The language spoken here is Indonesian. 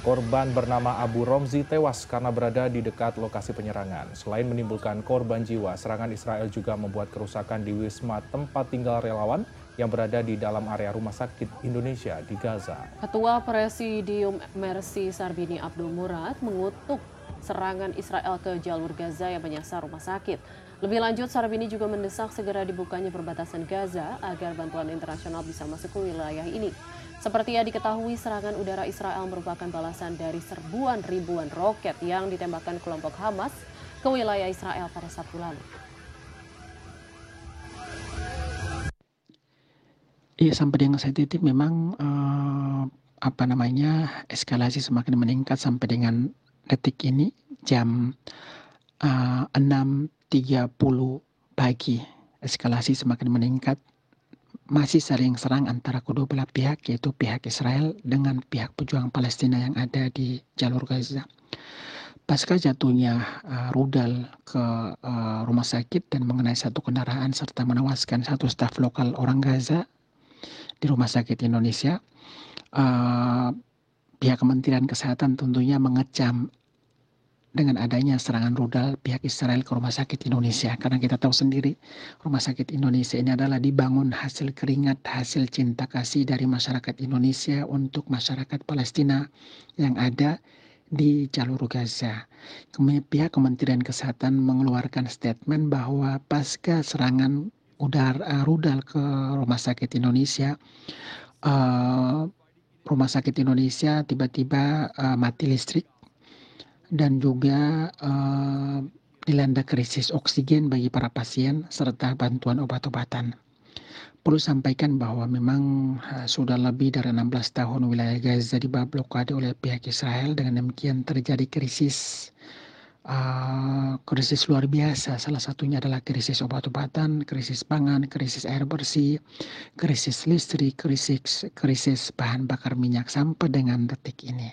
Korban bernama Abu Romzi tewas karena berada di dekat lokasi penyerangan. Selain menimbulkan korban jiwa, serangan Israel juga membuat kerusakan di wisma tempat tinggal relawan yang berada di dalam area rumah sakit Indonesia di Gaza. Ketua Presidium Mercy Sarbini Abdul Murad mengutuk serangan Israel ke jalur Gaza yang menyasar rumah sakit. Lebih lanjut, Sarbini juga mendesak segera dibukanya perbatasan Gaza agar bantuan internasional bisa masuk ke wilayah ini. Seperti yang diketahui, serangan udara Israel merupakan balasan dari serbuan ribuan roket yang ditembakkan kelompok Hamas ke wilayah Israel pada Sabtu lalu. Iya sampai dengan saat itu memang uh, apa namanya eskalasi semakin meningkat sampai dengan detik ini jam uh, 6.30 pagi eskalasi semakin meningkat masih sering serang antara kedua belah pihak yaitu pihak Israel dengan pihak pejuang Palestina yang ada di jalur Gaza. Pasca jatuhnya uh, rudal ke uh, rumah sakit dan mengenai satu kendaraan serta menewaskan satu staf lokal orang Gaza di rumah sakit Indonesia, uh, pihak Kementerian Kesehatan tentunya mengecam dengan adanya serangan rudal pihak Israel ke rumah sakit Indonesia karena kita tahu sendiri rumah sakit Indonesia ini adalah dibangun hasil keringat hasil cinta kasih dari masyarakat Indonesia untuk masyarakat Palestina yang ada di jalur Gaza. Kemudian pihak Kementerian Kesehatan mengeluarkan statement bahwa pasca serangan udara uh, rudal ke rumah sakit Indonesia uh, rumah sakit Indonesia tiba-tiba uh, mati listrik dan juga uh, dilanda krisis oksigen bagi para pasien serta bantuan obat-obatan. Perlu sampaikan bahwa memang uh, sudah lebih dari 16 tahun wilayah Gaza di bawah blokade oleh pihak Israel dengan demikian terjadi krisis uh, krisis luar biasa. Salah satunya adalah krisis obat-obatan, krisis pangan, krisis air bersih, krisis listrik, krisis krisis bahan bakar minyak sampai dengan detik ini.